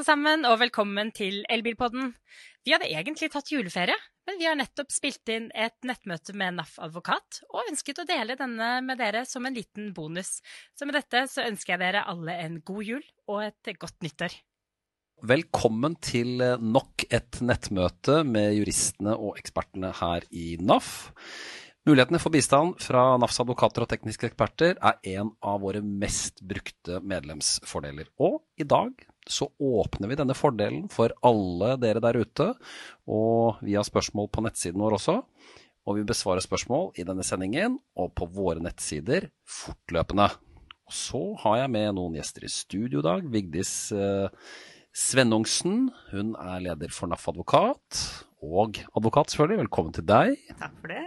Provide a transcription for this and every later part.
alle sammen, og velkommen til Elbilpodden. Vi hadde egentlig tatt juleferie, men vi har nettopp spilt inn et nettmøte med NAF advokat, og ønsket å dele denne med dere som en liten bonus. Så med dette så ønsker jeg dere alle en god jul og et godt nyttår. Velkommen til nok et nettmøte med juristene og ekspertene her i NAF. Mulighetene for bistand fra NAFs advokater og tekniske eksperter er en av våre mest brukte medlemsfordeler. Og i dag så åpner vi denne fordelen for alle dere der ute, og vi har spørsmål på nettsiden vår også. Og vi besvarer spørsmål i denne sendingen og på våre nettsider fortløpende. Og så har jeg med noen gjester i studio i dag. Vigdis eh, Svennungsen, hun er leder for NAF advokat, og advokat selvfølgelig. Velkommen til deg. Takk for det.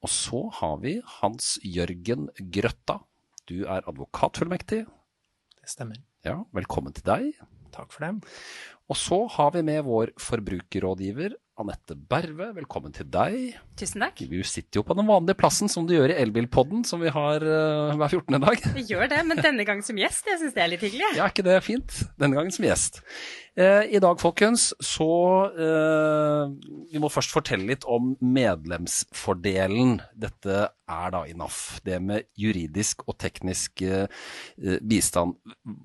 Og så har vi Hans Jørgen Grøtta. Du er advokatfullmektig. Det stemmer. Ja, velkommen til deg. Takk for det. Og så har vi med vår forbrukerrådgiver Anette Berve, velkommen til deg. Tusen takk. Du sitter jo på den vanlige plassen som du gjør i Elbilpodden, som vi har uh, hver 14. dag. Vi gjør det, men denne gangen som gjest. Jeg syns det er litt hyggelig. Ja, er ikke det fint? Denne gangen som gjest. Uh, I dag, folkens, så uh, Vi må først fortelle litt om medlemsfordelen. Dette er da i NAF. Det med juridisk og teknisk bistand.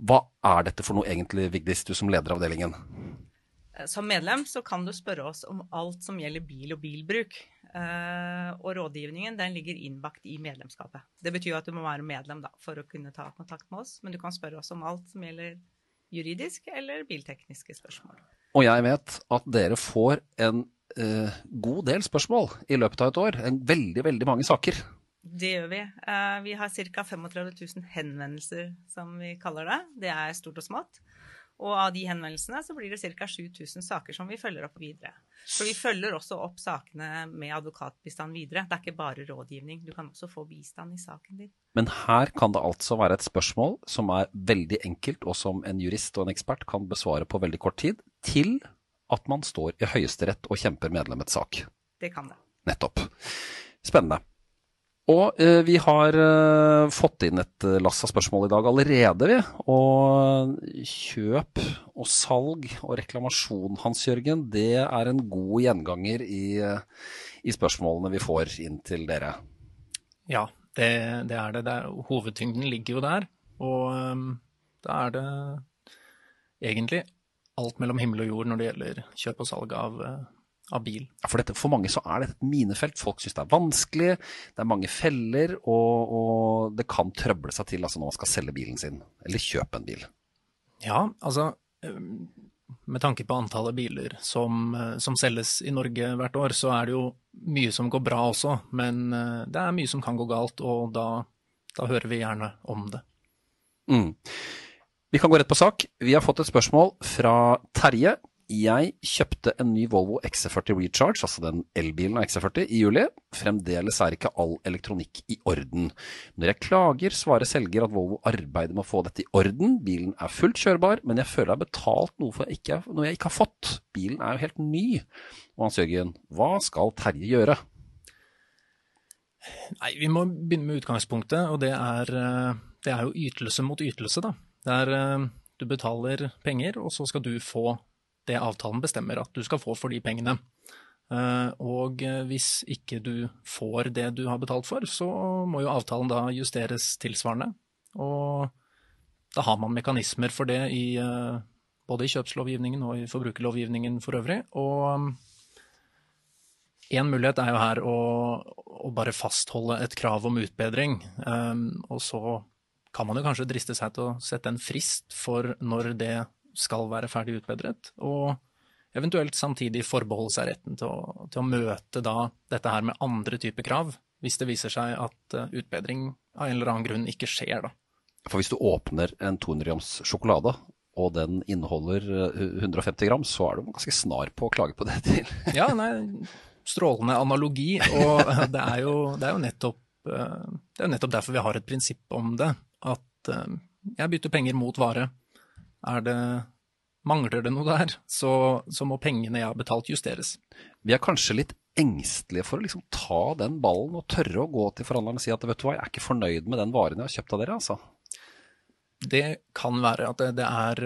Hva er dette for noe egentlig, Vigdis, du som leder avdelingen? Eh, som medlem så kan du spørre oss om alt som gjelder bil og bilbruk. Uh, og rådgivningen den ligger innbakt i medlemskapet. Det betyr at du må være medlem da, for å kunne ta kontakt med oss. Men du kan spørre oss om alt som gjelder juridisk eller biltekniske spørsmål. Og jeg vet at dere får en eh, god del spørsmål i løpet av et år. En veldig, veldig mange saker. Det gjør vi. Eh, vi har ca. 35 000 henvendelser, som vi kaller det. Det er stort og smått. Og av de henvendelsene så blir det ca. 7000 saker som vi følger opp videre. For vi følger også opp sakene med advokatbistand videre. Det er ikke bare rådgivning. Du kan også få bistand i saken din. Men her kan det altså være et spørsmål som er veldig enkelt, og som en jurist og en ekspert kan besvare på veldig kort tid, til at man står i Høyesterett og kjemper medlemmets sak. Det kan det. Nettopp. Spennende. Og eh, vi har eh, fått inn et eh, lass av spørsmål i dag allerede, vi. Og kjøp og salg og reklamasjon, Hans Jørgen, det er en god gjenganger i, eh, i spørsmålene vi får inn til dere. Ja, det, det er det. det er, hovedtyngden ligger jo der. Og um, da er det egentlig alt mellom himmel og jord når det gjelder kjøp og salg av uh, av bil. For, dette, for mange så er dette et minefelt. Folk syns det er vanskelig, det er mange feller, og, og det kan trøble seg til altså, når man skal selge bilen sin, eller kjøpe en bil. Ja, altså med tanke på antallet biler som, som, selges i Norge hvert år, så er det jo mye som går bra også, men det er mye som kan gå galt, og da, da hører vi gjerne om det. Mm. Vi kan gå rett på sak. Vi har fått et spørsmål fra Terje jeg kjøpte en ny Volvo XC40 Recharge, altså den elbilen av XC40, i juli. Fremdeles er ikke all elektronikk i orden. Når jeg klager, svarer selger at Volvo arbeider med å få dette i orden. Bilen er fullt kjørbar, men jeg føler jeg har betalt noe for ikke, noe jeg ikke har fått. Bilen er jo helt ny. Og Hans Jørgen, hva skal Terje gjøre? Nei, Vi må begynne med utgangspunktet, og det er, eh, det er jo ytelse mot ytelse. da. Det er, eh, du betaler penger, og så skal du få det avtalen bestemmer at du skal få for de pengene. Eh, og hvis ikke du får det du har betalt for, så må jo avtalen da justeres tilsvarende. Og da har man mekanismer for det i, eh, både i kjøpslovgivningen og i forbrukerlovgivningen for øvrig. Og én mulighet er jo her å, å, bare fastholde et krav om utbedring. Eh, og så kan man jo kanskje driste seg til å sette en frist for når det skal være ferdig utbedret, og eventuelt samtidig forbeholde seg retten til å, til å møte da dette her med andre typer krav, hvis det viser seg at eh, utbedring av en eller annen grunn ikke skjer, da. For hvis du åpner en 200 grams sjokolade, og den inneholder 150 eh, gram, så er du ganske snar på å klage på det til. ja, nei, strålende analogi, og det er jo, det er jo nettopp, eh, det er nettopp derfor vi har et prinsipp om det, at jeg bytter penger mot vare. Er det Mangler det noe der, så, så, må pengene jeg har betalt, justeres. Vi er kanskje litt engstelige for å liksom ta den ballen og tørre å gå til forhandleren og si at vet du hva, jeg er ikke fornøyd med den varen jeg har kjøpt av dere, altså. Det kan være at det, det er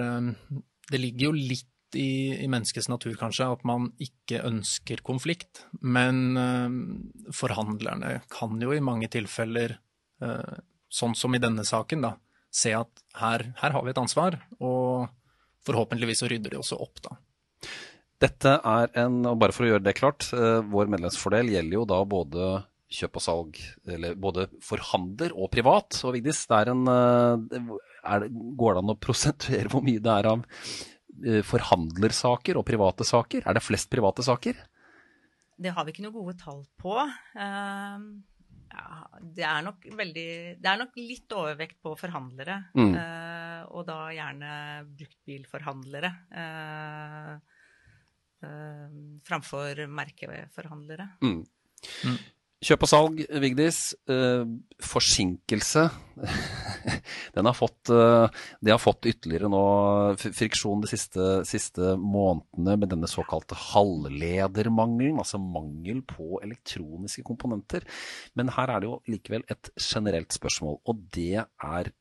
det ligger jo litt i, i, menneskets natur, kanskje, at man ikke ønsker konflikt. Men uh, forhandlerne kan jo i mange tilfeller, uh, sånn som i denne saken, da, se at her, her, har vi et ansvar, og forhåpentligvis så rydder de også opp, da. Dette er en, og bare for å gjøre det klart, uh, vår medlemsfordel gjelder jo da både kjøp og salg, eller både forhandler og privat. Og Vigdis, det er en, er det, går det an å prosentuere hvor mye det er av Eh, forhandlersaker og private saker? Er det flest private saker? Det har vi ikke noen gode tall på. Ja, det, er nok veldig, det er nok litt overvekt på forhandlere. Mm. Eh, og da gjerne bruktbilforhandlere. Uh, framfor merkeforhandlere. Mm. Mm. Kjøp og salg, Vigdis. Eh, forsinkelse. Den har fått, eh, det har fått ytterligere nå friksjon de siste, siste, månedene med denne såkalte halvledermangelen, altså mangel på elektroniske komponenter. Men her er det jo likevel et generelt spørsmål, og det er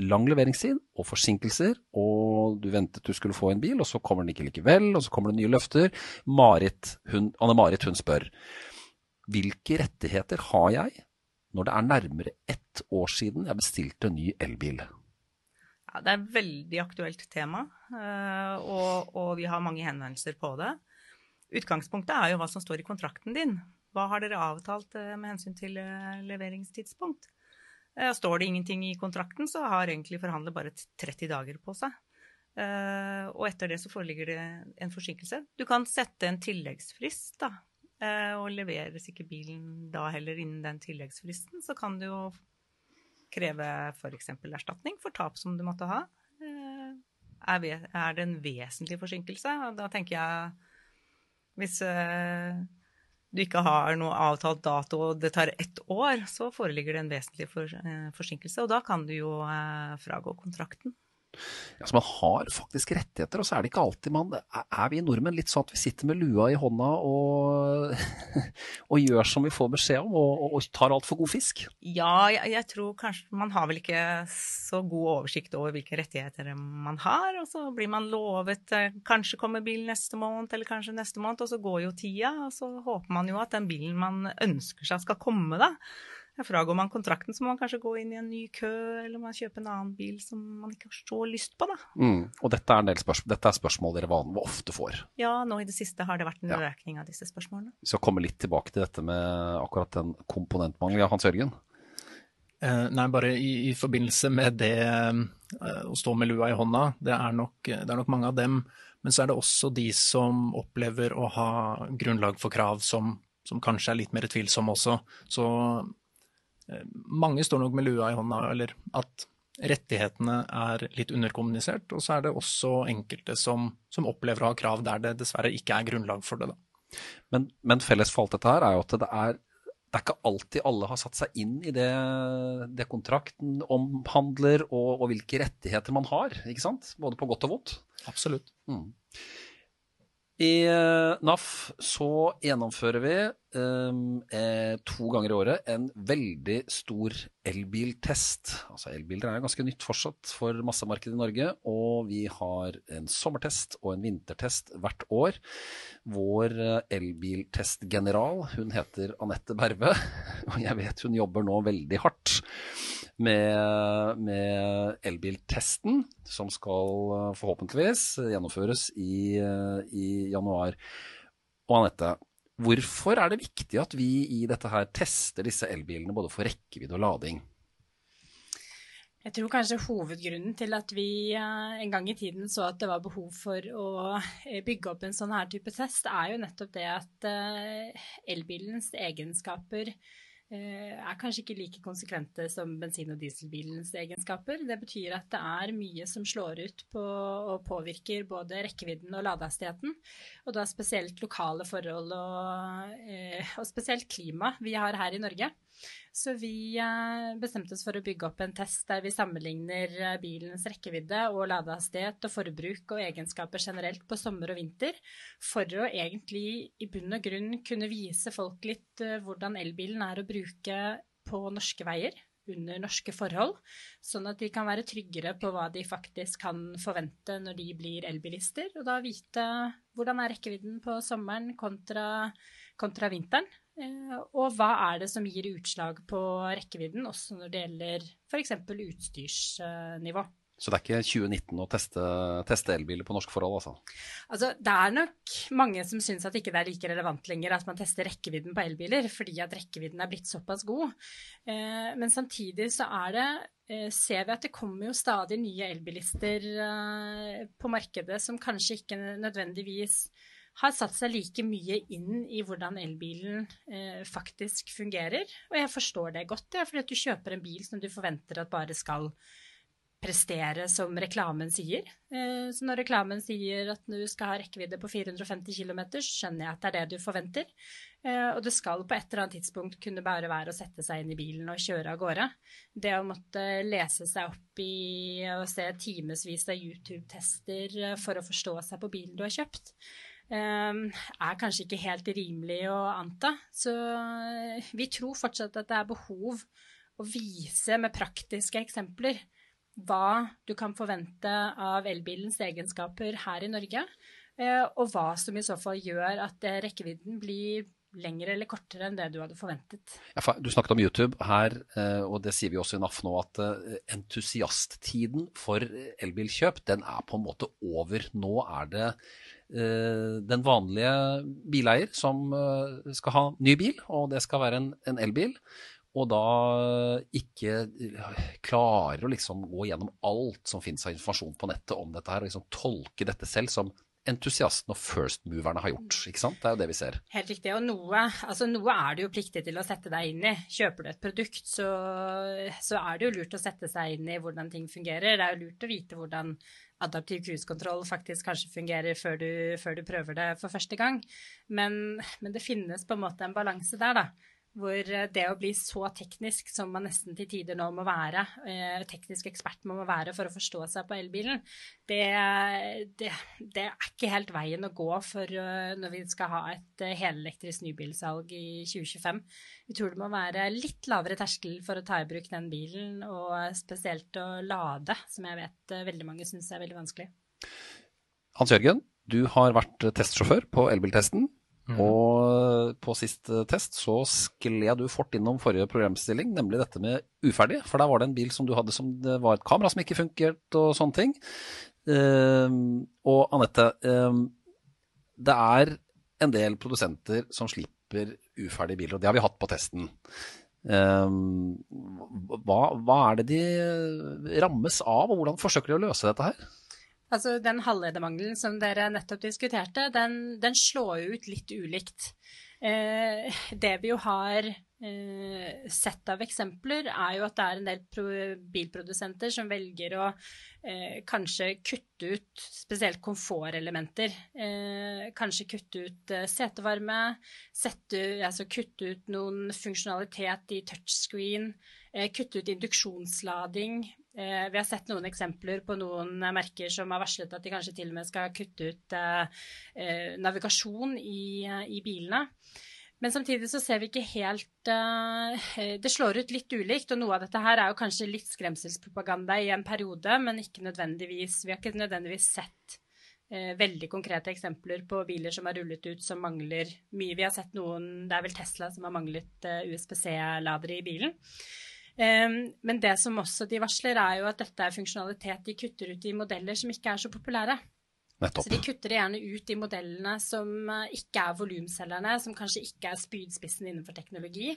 lang leveringstid og forsinkelser, og du ventet du skulle få en bil, og så kommer den ikke likevel, og så kommer det nye løfter. Marit, hun, Anne-Marit hun spør hvilke rettigheter har jeg når det er nærmere ett år siden jeg bestilte en ny elbil? Ja, det er et veldig aktuelt tema, eh, og, og, vi har mange henvendelser på det. Utgangspunktet er jo hva som står i kontrakten din. Hva har dere avtalt eh, med hensyn til eh, leveringstidspunkt? Står det ingenting i kontrakten, så har egentlig forhandler bare 30 dager på seg. Og etter det så foreligger det en forsinkelse. Du kan sette en tilleggsfrist da, og leveres ikke bilen da heller innen den tilleggsfristen, så kan du jo kreve f.eks. erstatning for tap som du måtte ha. Eh, er det en vesentlig forsinkelse? Da tenker jeg hvis eh, du ikke har noe avtalt dato og det tar ett år, så foreligger det en vesentlig forsinkelse. Og da kan du jo fragå kontrakten. Ja, så Man har faktisk rettigheter, og så er det ikke alltid man Er vi nordmenn litt sånn at vi sitter med lua i hånda og, og gjør som vi får beskjed om, og, og, og tar altfor god fisk? Ja, jeg, jeg, tror kanskje man har vel ikke så god oversikt over hvilke rettigheter man har. Og så blir man lovet eh, kanskje kommer bilen neste måned, eller kanskje neste måned, og så går jo tida. Og så håper man jo at den bilen man ønsker seg skal komme, da. Fragår man kontrakten, så må man kanskje gå inn i en ny kø, eller man kjøpe en annen bil som man ikke har så lyst på, da. Mm. Og dette er, spørsmål, dette er spørsmål dere vanlig, ofte får? Ja, nå i det siste har det vært en ja. økning av disse spørsmålene. Vi skal komme litt tilbake til dette med akkurat den komponentmangelen. Ja, Hans Jørgen? Eh, nei, bare i, i, forbindelse med det eh, å stå med lua i hånda. Det er, nok, det er, nok, mange av dem. Men så er det også de som opplever å ha grunnlag for krav som, som kanskje er litt mer tvilsomme også. Så mange står nok med lua i hånda, eller at rettighetene er litt underkommunisert. Og så er det også enkelte som, som opplever å ha krav der det dessverre ikke er grunnlag for det. Men, men, felles for alt dette her er jo at det er, det er ikke alltid alle har satt seg inn i det, det kontrakten omhandler, og, og, hvilke rettigheter man har. ikke sant? Både på godt og vondt. Absolutt. Mm. I eh, NAF så gjennomfører vi um, eh, to ganger i året en veldig stor elbiltest. Altså Elbiler er ganske nytt fortsatt for massemarkedet i Norge. Og vi har en sommertest og en vintertest hvert år. Vår eh, elbiltestgeneral, hun heter Anette Berve. Og jeg vet hun jobber nå veldig hardt med, med elbiltesten, som skal eh, forhåpentligvis gjennomføres i, eh, i januar. Og Anette, hvorfor er det viktig at vi i dette her tester disse elbilene både for rekkevidde og lading? Jeg tror kanskje hovedgrunnen til at vi eh, en gang i tiden så at det var behov for å bygge opp en sånn her type test, er jo nettopp det at elbilens egenskaper er kanskje ikke like konsekvente som bensin- og dieselbilens egenskaper. Det betyr at det er mye som slår ut på og påvirker både rekkevidden og ladehastigheten. Og da spesielt lokale forhold og, eh, og spesielt klima vi har her i Norge. Så vi eh, bestemte oss for å bygge opp en test der vi sammenligner eh, bilens rekkevidde og ladehastighet og forbruk og egenskaper generelt på sommer og vinter, for å egentlig i bunn og grunn kunne vise folk litt eh, hvordan elbilen er å bruke på norske veier under norske forhold, sånn at de kan være tryggere på hva de faktisk kan forvente når de blir elbilister, og da vite hvordan er rekkevidden på sommeren kontra, kontra vinteren. Eh, og hva er det som gir utslag på rekkevidden, også når det gjelder f.eks. utstyrsnivå. Så det er ikke 2019 å teste, teste elbiler på norske forhold, altså? Altså, det er nok mange som syns at ikke det er like relevant lenger at man tester rekkevidden på elbiler, fordi at rekkevidden er blitt såpass god. Eh, men samtidig så er det eh, ser vi at det kommer jo stadig nye elbilister på markedet som kanskje ikke nødvendigvis har satt seg like mye inn i hvordan elbilen eh, faktisk fungerer. Og jeg forstår det godt, ja, fordi at du kjøper en bil som du forventer at bare skal prestere som reklamen sier. Eh, så når reklamen sier at du skal ha rekkevidde på 450 km, skjønner jeg at det er det du forventer. Eh, og det skal på et eller annet tidspunkt kunne bare være å sette seg inn i bilen og kjøre av gårde. Det å måtte lese seg opp i og se timevis av YouTube-tester eh, for å forstå seg på bilen du har kjøpt, er kanskje ikke helt rimelig å anta. Så vi tror fortsatt at det er behov å vise med praktiske eksempler hva du kan forvente av elbilens egenskaper her i Norge, eh, og hva som i så fall gjør at eh, rekkevidden blir lengre eller kortere enn det du hadde forventet. Ja, du snakket om YouTube her, eh, og det sier vi også i NAF nå, at entusiasttiden for elbilkjøp den er på en måte over. Nå er det den vanlige bileier som skal ha ny bil, og det skal være en, en elbil og da ikke eh, klarer å liksom gå gjennom alt som finnes av informasjon på nettet om dette her, og liksom tolke dette selv som entusiastene og first-moverne har gjort. ikke sant? Det er jo det vi ser. Helt riktig. Og noe, altså noe er du jo pliktig til å sette deg inn i. Kjøper du et produkt, så, så, er det jo lurt å sette seg inn i hvordan ting fungerer. Det er jo lurt å vite hvordan adaptiv cruisekontroll faktisk kanskje fungerer før du, før du, prøver det for første gang. Men, men det finnes på en måte en balanse der, da hvor eh, det å bli så teknisk som man nesten til tider nå må være, eh, teknisk ekspert man må være for å forstå seg på elbilen, det, det, det er ikke helt veien å gå for uh, når vi skal ha et helelektrisk nybilsalg i 2025. Vi tror det må være litt lavere terskel for å ta i bruk den bilen, og spesielt å lade, som jeg vet veldig mange syns er veldig vanskelig. Hans Jørgen, du har vært testsjåfør på elbiltesten. Mm. Og på sist eh, test så skled du fort innom forrige programstilling, nemlig dette med uferdig. For der var det en bil som du hadde som det var et kamera som ikke funkerte og sånne ting. Uh, og Anette, uh, det er en del produsenter som slipper uferdige biler, og det har vi hatt på testen. Uh, hva, hva er det de rammes av, og hvordan forsøker de å løse dette her? Altså, Den halvledermangelen som dere nettopp diskuterte, den, den slår ut litt ulikt. Eh, det vi jo har eh, sett av eksempler, er jo at det er en del bilprodusenter som velger å eh, kanskje kutte ut spesielt komfortelementer. Eh, kanskje kutte ut eh, setevarme, sette, altså kutte ut noen funksjonalitet i touchscreen, eh, kutte ut induksjonslading, vi har sett noen eksempler på noen merker som har varslet at de kanskje til og med skal kutte ut eh, eh, navigasjon i, i, bilene. Men samtidig så ser vi ikke helt Det slår ut litt ulikt, og noe av dette her er jo kanskje litt skremselspropaganda i en periode, men ikke nødvendigvis Vi har ikke nødvendigvis sett veldig konkrete eksempler på biler som har rullet ut som mangler mye. Vi har sett noen Det er vel Tesla som har manglet USBC-ladere i bilen. Men det som også de varsler, er jo at dette er funksjonalitet de kutter ut i modeller som ikke er så populære. Nettopp. Så de kutter gjerne ut de modellene som eh, ikke er volumselgerne, som kanskje ikke er spydspissen innenfor teknologi.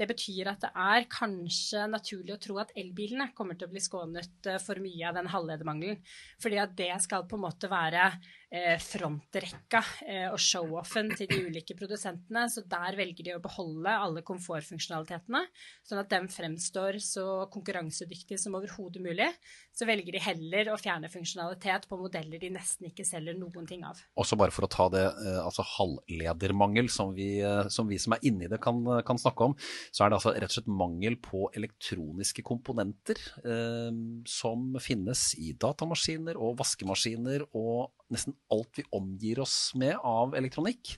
Det betyr at det er kanskje naturlig å tro at elbilene kommer til å bli skånet eh, for mye av den halvledermangelen. Fordi at det skal på en måte være frontrekka eh, og show-offen til de ulike produsentene. Så der velger de å beholde alle komfortfunksjonalitetene, sånn at de fremstår så konkurransedyktige som overhodet mulig. Så velger de heller å fjerne funksjonalitet på modeller de nesten ikke selger noen ting av. Også bare for å ta det, eh, altså halvledermangel, som vi som, vi som er inni det kan, kan, snakke om, så er det altså rett og slett mangel på elektroniske komponenter eh, som finnes i datamaskiner og vaskemaskiner og nesten alt vi omgir oss med av elektronikk.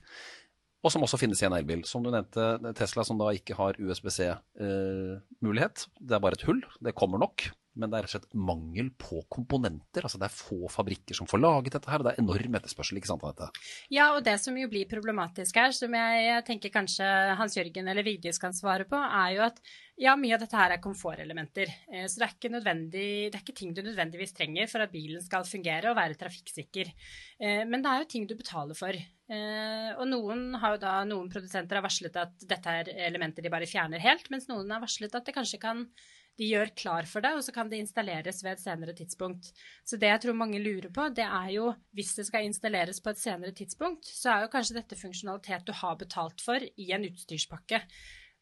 og som også finnes i en elbil. Som du nevnte, Tesla som da ikke har USBC-mulighet. det er bare et hull. Det kommer nok. Men det er rett og slett mangel på komponenter. altså Det er få fabrikker som får laget dette her. og Det er enorm etterspørsel. ikke sant, Anette? Ja, og det som jo blir problematisk her, som jeg tenker kanskje Hans Jørgen eller Vigdis kan svare på, er jo at ja, mye av dette her er komfortelementer. Eh, så det er, ikke det er ikke ting du nødvendigvis trenger for at bilen skal fungere og være trafikksikker. Eh, men det er jo ting du betaler for. Eh, og noen, har jo da, noen produsenter har varslet at dette er elementer de bare fjerner helt, mens noen har varslet at det kanskje kan de gjør klar for det, og så kan det installeres ved et senere tidspunkt. Så det jeg tror mange lurer på, det er jo hvis det skal installeres på et senere tidspunkt, så er jo kanskje dette funksjonalitet du har betalt for i en utstyrspakke.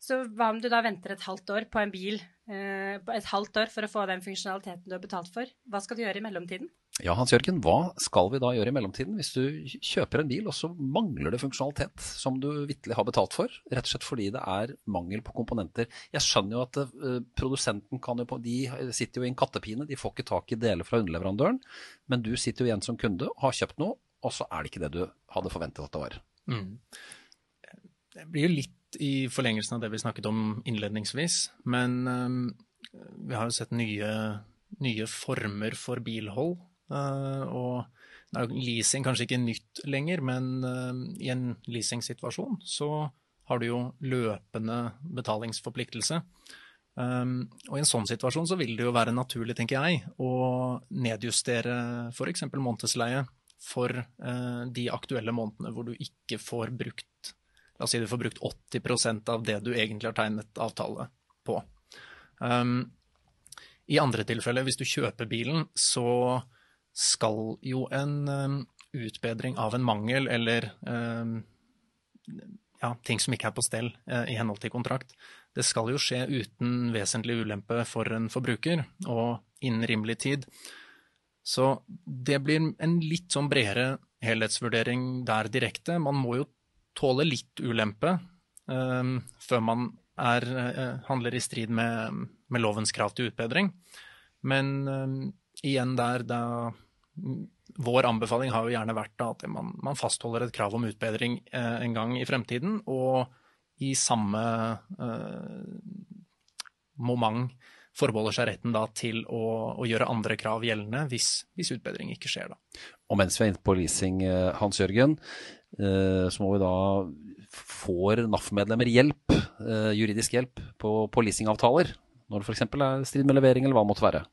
Så hva om du da venter et halvt år på en bil, eh, et halvt år for å få den funksjonaliteten du har betalt for? Hva skal du gjøre i mellomtiden? Ja, Hans Jørgen, hva skal vi da gjøre i mellomtiden hvis du kjøper en bil og så mangler det funksjonalitet som du vitterlig har betalt for, rett og slett fordi det er mangel på komponenter. Jeg skjønner jo at uh, produsenten kan jo på, de sitter jo i en kattepine, de får ikke tak i deler fra underleverandøren, men du sitter jo igjen som kunde og har kjøpt noe, og så er det ikke det du hadde forventet at det var. Mm. Det blir jo litt i forlengelsen av det vi snakket om innledningsvis. Men um, vi har jo sett nye, nye former for bilhold. Uh, og leasing kanskje ikke nytt lenger, men uh, i en leasingsituasjon så har du jo løpende betalingsforpliktelse. Um, og i en sånn situasjon så vil det jo være naturlig, tenker jeg, å nedjustere f.eks. månedsleie for uh, de aktuelle månedene hvor du ikke får brukt La oss si du får brukt 80% av det du egentlig har tegnet avtale på. Um, I andre tilfeller, hvis du kjøper bilen, så skal jo en utbedring av en mangel eller ja, ting som ikke er på stell uh, i henhold til kontrakt, det skal jo skje uten vesentlig ulempe for en forbruker og innen rimelig tid. Så det blir en litt sånn bredere helhetsvurdering der direkte. Man må jo tåle litt ulempe um, før man er, uh, handler i strid med, med, lovens krav til utbedring. Men um, igjen der, da Vår anbefaling har jo gjerne vært da, at man, man, fastholder et krav om utbedring eh, en gang i fremtiden, og i samme eh, moment forbeholder seg retten da til å, å, gjøre andre krav gjeldende hvis, hvis utbedring ikke skjer. Da. Og mens vi er inne på leasing, Hans Jørgen. Eh, så må vi da får NAF-medlemmer hjelp, eh, juridisk hjelp på, på leasingavtaler. Når det f.eks. er strid med levering, eller hva det måtte være.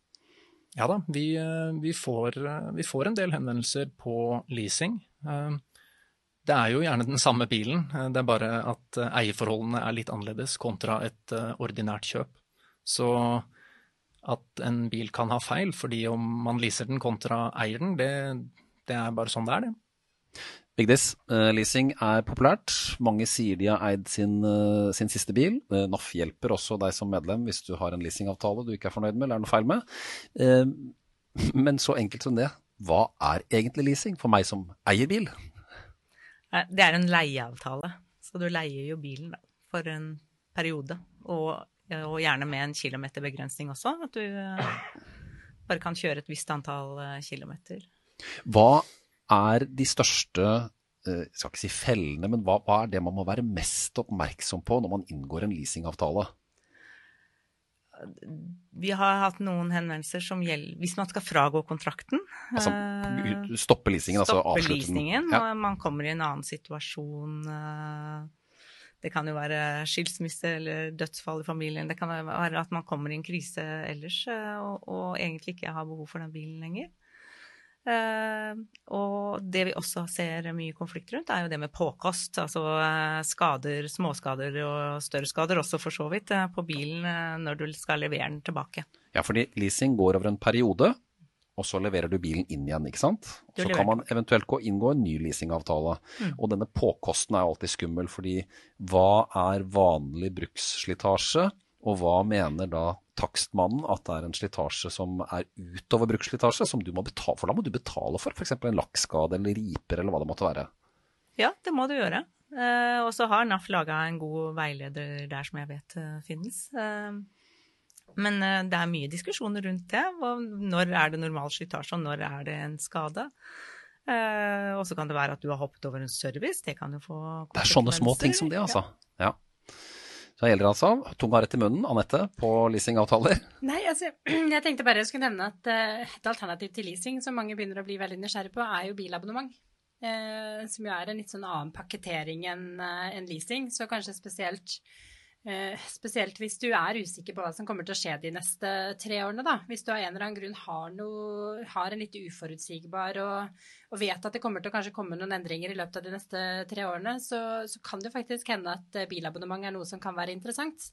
Ja da, vi, eh, vi, får, vi, får, en del henvendelser på leasing. Det er jo gjerne den samme bilen, det er bare at eierforholdene er litt annerledes kontra et ordinært kjøp. Så at en bil kan ha feil fordi om man leaser den kontra eier den, det, det er bare sånn det er, det. Vigdis, uh, leasing er populært. Mange sier de har eid sin, uh, sin siste bil. Uh, NAF hjelper også deg som medlem hvis du har en leasingavtale du ikke er fornøyd med eller er noe feil med. men så enkelt som det, hva er egentlig leasing for meg som eier bil? Det er en leieavtale. Så du leier jo bilen for en periode. Og, og, gjerne med en kilometerbegrensning også. At du bare kan kjøre et visst antall kilometer. Hva er de største eh, jeg skal ikke si fellene, men hva, hva, er det man må være mest oppmerksom på når man inngår en leasingavtale? Vi har hatt noen henvendelser som gjelder Hvis man skal fragå kontrakten Altså stoppe leasingen, altså stoppe avslutte leasingen, den? Ja. Man kommer i en annen situasjon. Eh, det kan jo være skilsmisse eller dødsfall i familien. Det kan være at man kommer i en krise ellers eh, og, og egentlig ikke har behov for den bilen lenger. Uh, og det vi også ser mye konflikt rundt, er jo det med påkost. Altså uh, skader, småskader og større skader også for så vidt uh, på bilen når du skal levere den tilbake. Ja, fordi leasing går over en periode, og så leverer du bilen inn igjen, ikke sant. Så kan man eventuelt gå inngå en ny leasingavtale. Mm. Og denne påkosten er jo alltid skummel, fordi hva er vanlig bruksslitasje? Og hva mener da takstmannen at det er en slitasje som er utover bruksslitasje, som du må betale for? Da må du betale for f.eks. en lakkskade eller riper eller hva det måtte være. Ja, det må du gjøre. Uh, og så har NAF laga en god veileder der som jeg vet uh, finnes. Uh, men det er mye diskusjoner rundt det. Når er det normal slitasje, og når er det en skade? Og så kan det være at du har hoppet over en service. Det kan jo få Det er sånne små ting som det, altså. Ja. Så det gjelder altså tunga rett i munnen, Anette, på leasingavtaler. Nei, altså, jeg tenkte bare jeg skulle nevne at uh, et alternativ til leasing som mange begynner å bli veldig nysgjerrig på, er jo bilabonnement. Uh, som jo er en litt sånn annen pakketering enn en leasing. Så kanskje spesielt Eh, spesielt hvis du er usikker på hva som kommer til å skje de neste tre årene. Da. Hvis du av en eller annen grunn har, noe, har en litt uforutsigbar og, og, vet at det kommer til å komme noen endringer i løpet av de neste tre årene, så, så kan det faktisk hende at eh, bilabonnement er noe som kan være interessant.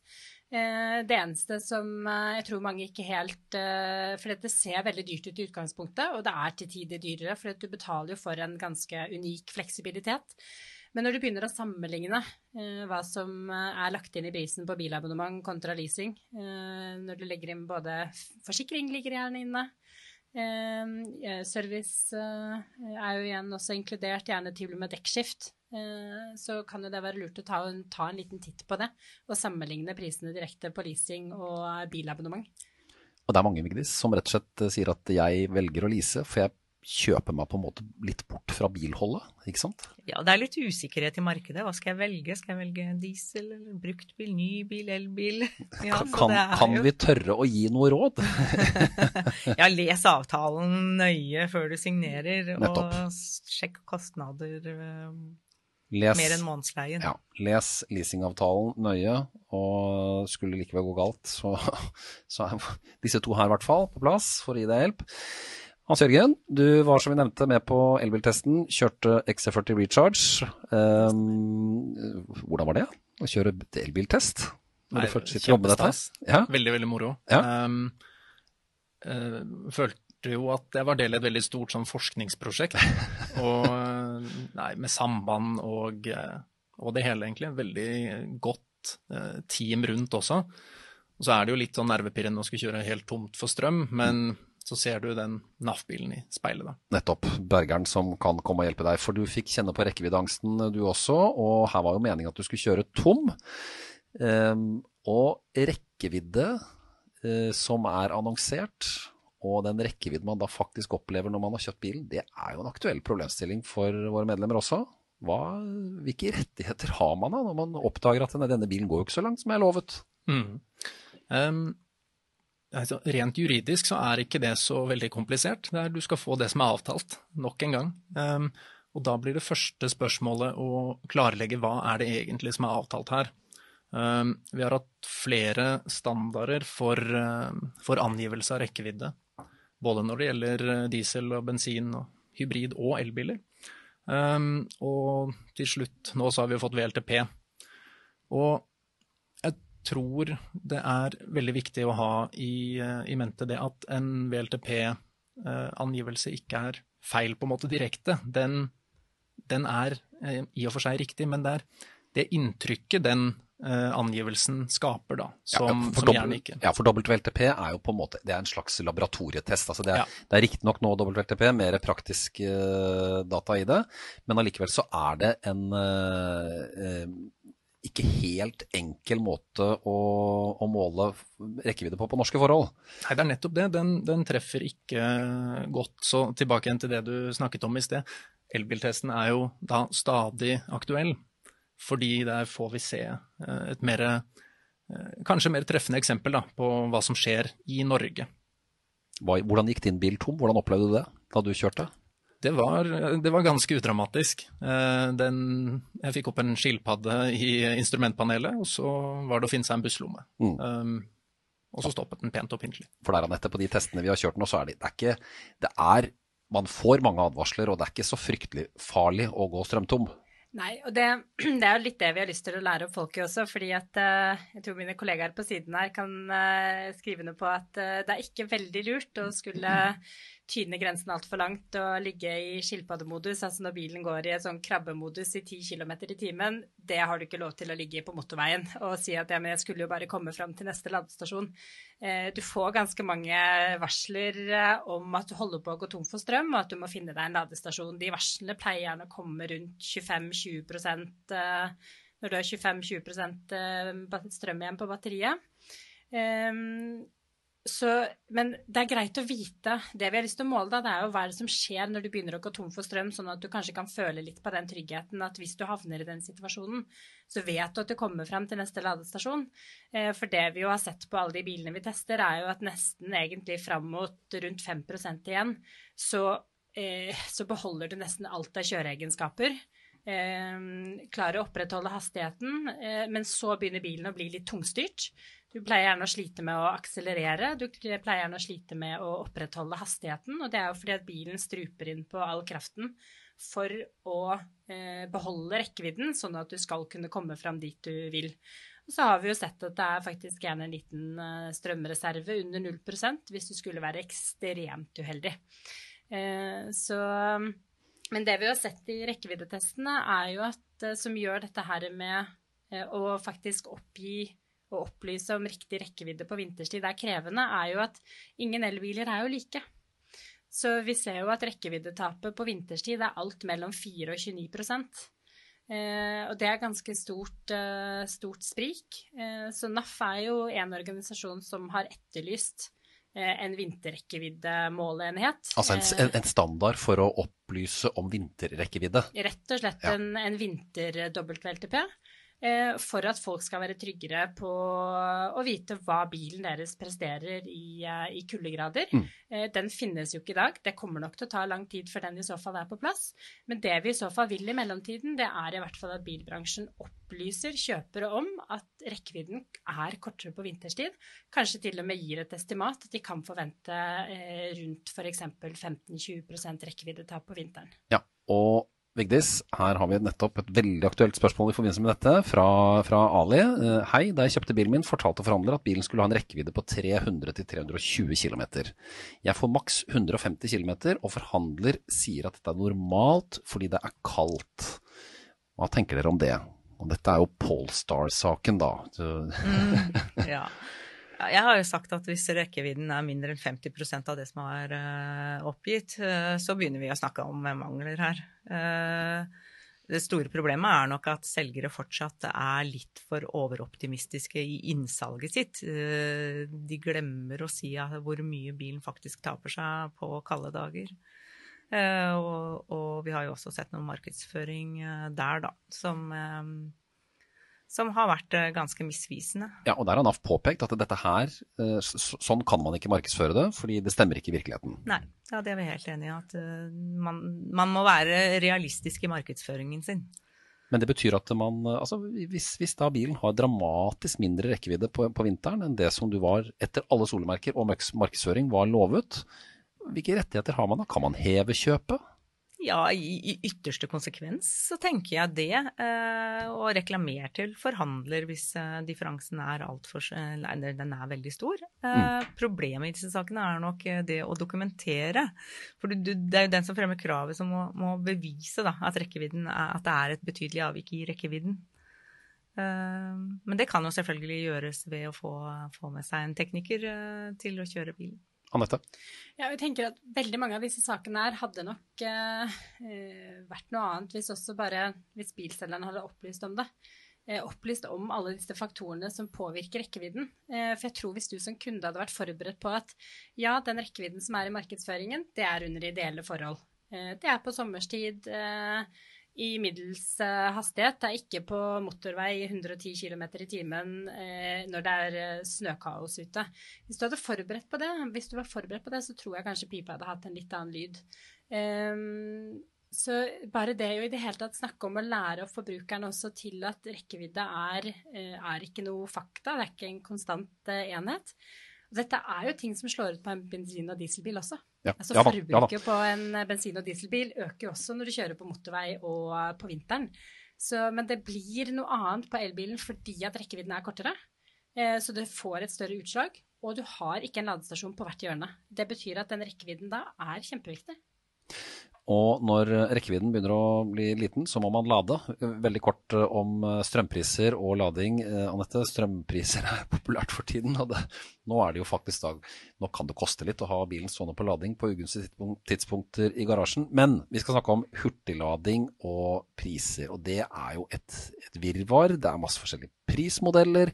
Eh, det eneste som jeg tror mange ikke helt For det ser veldig dyrt ut i utgangspunktet, og det er til tider dyrere, for du betaler jo for en ganske unik fleksibilitet. Men når du begynner å sammenligne eh, hva som eh, er lagt inn i prisen på bilabonnement kontra leasing, eh, når du legger inn både forsikring ligger gjerne inne, service er jo igjen også inkludert, gjerne til og med dekkskift, så kan jo det være lurt å ta, ta en liten titt på det og sammenligne prisene direkte på leasing og bilabonnement. Og det er mange Vigdis, som rett og slett sier at jeg velger å lease, for jeg kjøpe meg på en måte litt bort fra bilholdet, ikke sant? Ja, det er litt usikkerhet i markedet. Hva skal jeg velge? Skal jeg velge diesel eller bruktbil, ny bil, elbil? Ja, kan, kan vi tørre å gi noe råd? ja, les avtalen nøye før du signerer, Nettopp. og sjekk kostnader. Eh, les, mer enn månedsleien. Ja, les leasingavtalen nøye, og skulle likevel gå galt, så, så er disse to her i hvert fall på plass for å gi deg hjelp. Hans Jørgen, du var som vi nevnte med på elbiltesten. Kjørte XC40 Recharge. Um, hvordan var det å kjøre elbiltest? Når Nei, du først sitter med dette? Ja? Veldig, veldig moro. Ja. Um, uh, følte jo at jeg var del i et veldig stort sånn forskningsprosjekt. og, nei, med samband og, eh, og, det hele, egentlig. Veldig godt uh, team rundt også. Og så er det jo litt sånn nervepirrende å skulle kjøre helt tomt for strøm, men så ser du den NAF-bilen i speilet. da. Nettopp. Bergeren som kan komme og hjelpe deg. For du fikk kjenne på rekkeviddeangsten du også, og her var jo meningen at du skulle kjøre tom. Um, og rekkevidde uh, som er annonsert, og den rekkevidden man da faktisk opplever når man har kjøpt bilen, det er jo en aktuell problemstilling for våre medlemmer også. Hva, hvilke rettigheter har man da når man oppdager at denne, denne bilen går jo ikke så langt som jeg lovet? Mm. Um, altså, Rent juridisk så er ikke det så veldig komplisert. Er, du skal få det som er avtalt, nok en gang. Um, og da blir det første spørsmålet å klarlegge hva er det egentlig som er avtalt her. Um, vi har hatt flere standarder for, um, for, angivelse av rekkevidde. Både når det gjelder eh, diesel og bensin og hybrid og elbiler. Um, og til slutt, nå så har vi jo fått VLTP. Og tror det er veldig viktig å ha i, eh, i mente det at en VLTP-angivelse eh, ikke er feil på en måte direkte. Den, den er eh, i og for seg riktig, men det er det inntrykket den Uh, angivelsen skaper, da, som, ja, som gjerne ikke Ja, for WLTP er jo på en måte det er en slags laboratorietest. altså Det er, ja. er riktignok nå WLTP mer praktisk uh, data i det, men allikevel så er det en uh, ikke helt enkel måte å, å, måle rekkevidde på på norske forhold. Nei, det er nettopp det. Den, den, treffer ikke godt. Så tilbake igjen til det du snakket om i sted. Elbiltesten er jo da stadig aktuell, fordi der får vi se eh, et mer, eh, kanskje mer treffende eksempel da, på hva som skjer i Norge. Hvordan gikk din bil tom? Hvordan opplevde du det da du kjørte? Det var, det var, ganske udramatisk. Eh, den, jeg fikk opp en skilpadde i instrumentpanelet, og så var det å finne seg en busslomme. Mm. Um, og så stoppet den pent og pyntelig. For der, Anette, på de testene vi har kjørt nå, så er det, det er ikke det er, Man får mange advarsler, og det er ikke så fryktelig farlig å gå strømtom. Nei, og det, det, er jo litt det vi har lyst til å lære opp folket også. fordi at uh, jeg tror mine kollegaer på siden her kan uh, skrive noe på at uh, det er ikke veldig lurt å skulle tyne grensen altfor langt og ligge i skilpaddemodus, altså når bilen går i en sånn krabbemodus i 10 km i timen, det har du ikke lov til å ligge på motorveien og si at ja, men jeg skulle jo bare komme fram til neste ladestasjon. Eh, du får ganske mange varsler eh, om at du holder på å gå tom for strøm, og at du må finne deg en ladestasjon. De varslene pleier gjerne å komme rundt 25-20 eh, når du har 25-20% strøm igjen på batteriet. Så, men det er greit å vite. Det vi har lyst til å måle, da, det er jo hva er det som skjer når du begynner å gå tom for strøm, sånn at du kanskje kan føle litt på den tryggheten at hvis du havner i den situasjonen, så vet du at du kommer frem til neste ladestasjon. Eh, for det vi jo har sett på alle de bilene vi tester, er jo at nesten egentlig fram mot rundt 5% igjen, så, eh, så beholder du nesten alt av kjøreegenskaper. Eh, klarer å opprettholde hastigheten, eh, men så begynner bilen å bli litt tungstyrt. Du pleier gjerne å slite med å akselerere, du pleier gjerne å slite med å opprettholde hastigheten. Og det er jo fordi at bilen struper inn på all kraften for å eh, beholde rekkevidden, sånn at du skal kunne komme fram dit du vil. Og så har vi jo sett at det er faktisk gjerne en liten strømreserve under 0 hvis du skulle være ekstremt uheldig. Så men det vi har sett i rekkeviddetestene, er jo at, eh, som gjør dette her med eh, å faktisk oppgi og opplyse om riktig rekkevidde på vinterstid er krevende, er jo at ingen elbiler er jo like. Så vi ser jo at rekkeviddetapet på vinterstid er alt mellom 4 og 29 eh, Og det er ganske stort, eh, stort sprik. Eh, så NAF er jo en organisasjon som har etterlyst en vinterrekkeviddemåleenhet. Altså en, en, standard for å opplyse om vinterrekkevidde? Rett og slett ja. en, en vinter-WLTP. Eh, for at folk skal være tryggere på å vite hva bilen deres presterer i, eh, i kuldegrader. Mm. Eh, den finnes jo ikke i dag. Det kommer nok til å ta lang tid før den i så fall er på plass. Men det vi i så fall vil i mellomtiden, det er i hvert fall at bilbransjen opplyser kjøpere om at rekkevidden er kortere på vinterstid. Kanskje til og med gir et estimat at de kan forvente rundt f.eks. 15-20% rekkeviddetap på vinteren. Ja, og Vigdis, her har vi nettopp et veldig aktuelt spørsmål i forbindelse med dette fra, fra Ali. Uh, hei, da jeg kjøpte bilen min, fortalte forhandler at bilen skulle ha en rekkevidde på 300-320 km. Jeg får maks 150 km, og forhandler sier at dette er normalt fordi det er kaldt. Hva tenker dere om det? Og dette er jo Polestar-saken, da. mm, ja. Jeg har jo sagt at hvis rekkevidden er mindre enn 50% av det som er uh, oppgitt, uh, så begynner vi å snakke om mangler her. Uh, det store problemet er nok at selgere fortsatt er litt for overoptimistiske i innsalget sitt. De glemmer å si hvor mye bilen faktisk taper seg på kalde dager. Og vi har jo også sett noe markedsføring der, da, som som har vært eh, ganske misvisende. Ja, og Der har NAF påpekt at dette her, eh, sånn kan man ikke markedsføre det, fordi det stemmer ikke i virkeligheten. Nei, ja, det er vi helt enig i. At eh, man, man, må være realistisk i markedsføringen sin. Men det betyr at man, altså hvis, hvis da bilen har dramatisk mindre rekkevidde på, på, vinteren enn det som du var etter alle solemerker og markedsføring var lovet, hvilke rettigheter har man da? Kan man heve kjøpet? Ja, i, ytterste konsekvens så tenker jeg det. Eh, og reklamere til forhandler hvis eh, differansen er altfor Eller den er veldig stor. Eh, mm. Problemet i disse sakene er nok det å dokumentere. For du, det er jo den som fremmer kravet som må, må bevise da, at, er, at, det er et betydelig avvik i rekkevidden. Men det kan jo selvfølgelig gjøres ved å få, få med seg en tekniker til å kjøre bilen. Anette? Ja, jeg tenker at Veldig mange av disse sakene her hadde nok eh, eh, vært noe annet hvis også bare hvis bilselgeren hadde opplyst om det. Eh, opplyst om alle disse faktorene som påvirker rekkevidden. Eh, for jeg tror hvis du som kunde hadde vært forberedt på at ja, den rekkevidden som er i markedsføringen, det er under ideelle forhold. Eh, det er på sommerstid. Eh, i middels hastighet. Det er ikke på motorvei 110 km i timen uh, når det er uh, snøkaos ute. Hvis du hadde forberedt på det, hvis du var forberedt på det, så tror jeg kanskje pipa hadde hatt en litt annen lyd. Um, så bare det å i det hele tatt snakke om å lære opp forbrukeren også til at rekkevidde er, er ikke noe fakta, det er ikke en konstant enhet. Dette er jo ting som slår ut på en bensin- og dieselbil også. Ja, altså ja, Forbruket ja, på en bensin- og dieselbil øker jo også når du kjører på motorvei og på vinteren. Så, men det blir noe annet på elbilen fordi at rekkevidden er kortere. Eh, så du får et større utslag, og du har ikke en ladestasjon på hvert hjørne. Det betyr at den rekkevidden da er kjempeviktig. Og når rekkevidden begynner å bli liten, så må man lade. Veldig kort eh, om eh, strømpriser og lading. Eh, Anette, strømpriser er populært for tiden. og det, Nå er det jo faktisk da, nå kan det koste litt å ha bilen stående på lading på ugunstige tidspunkter i garasjen. Men vi skal snakke om hurtiglading og priser. Og det er jo et, et virvar. Det er masse forskjellige prismodeller.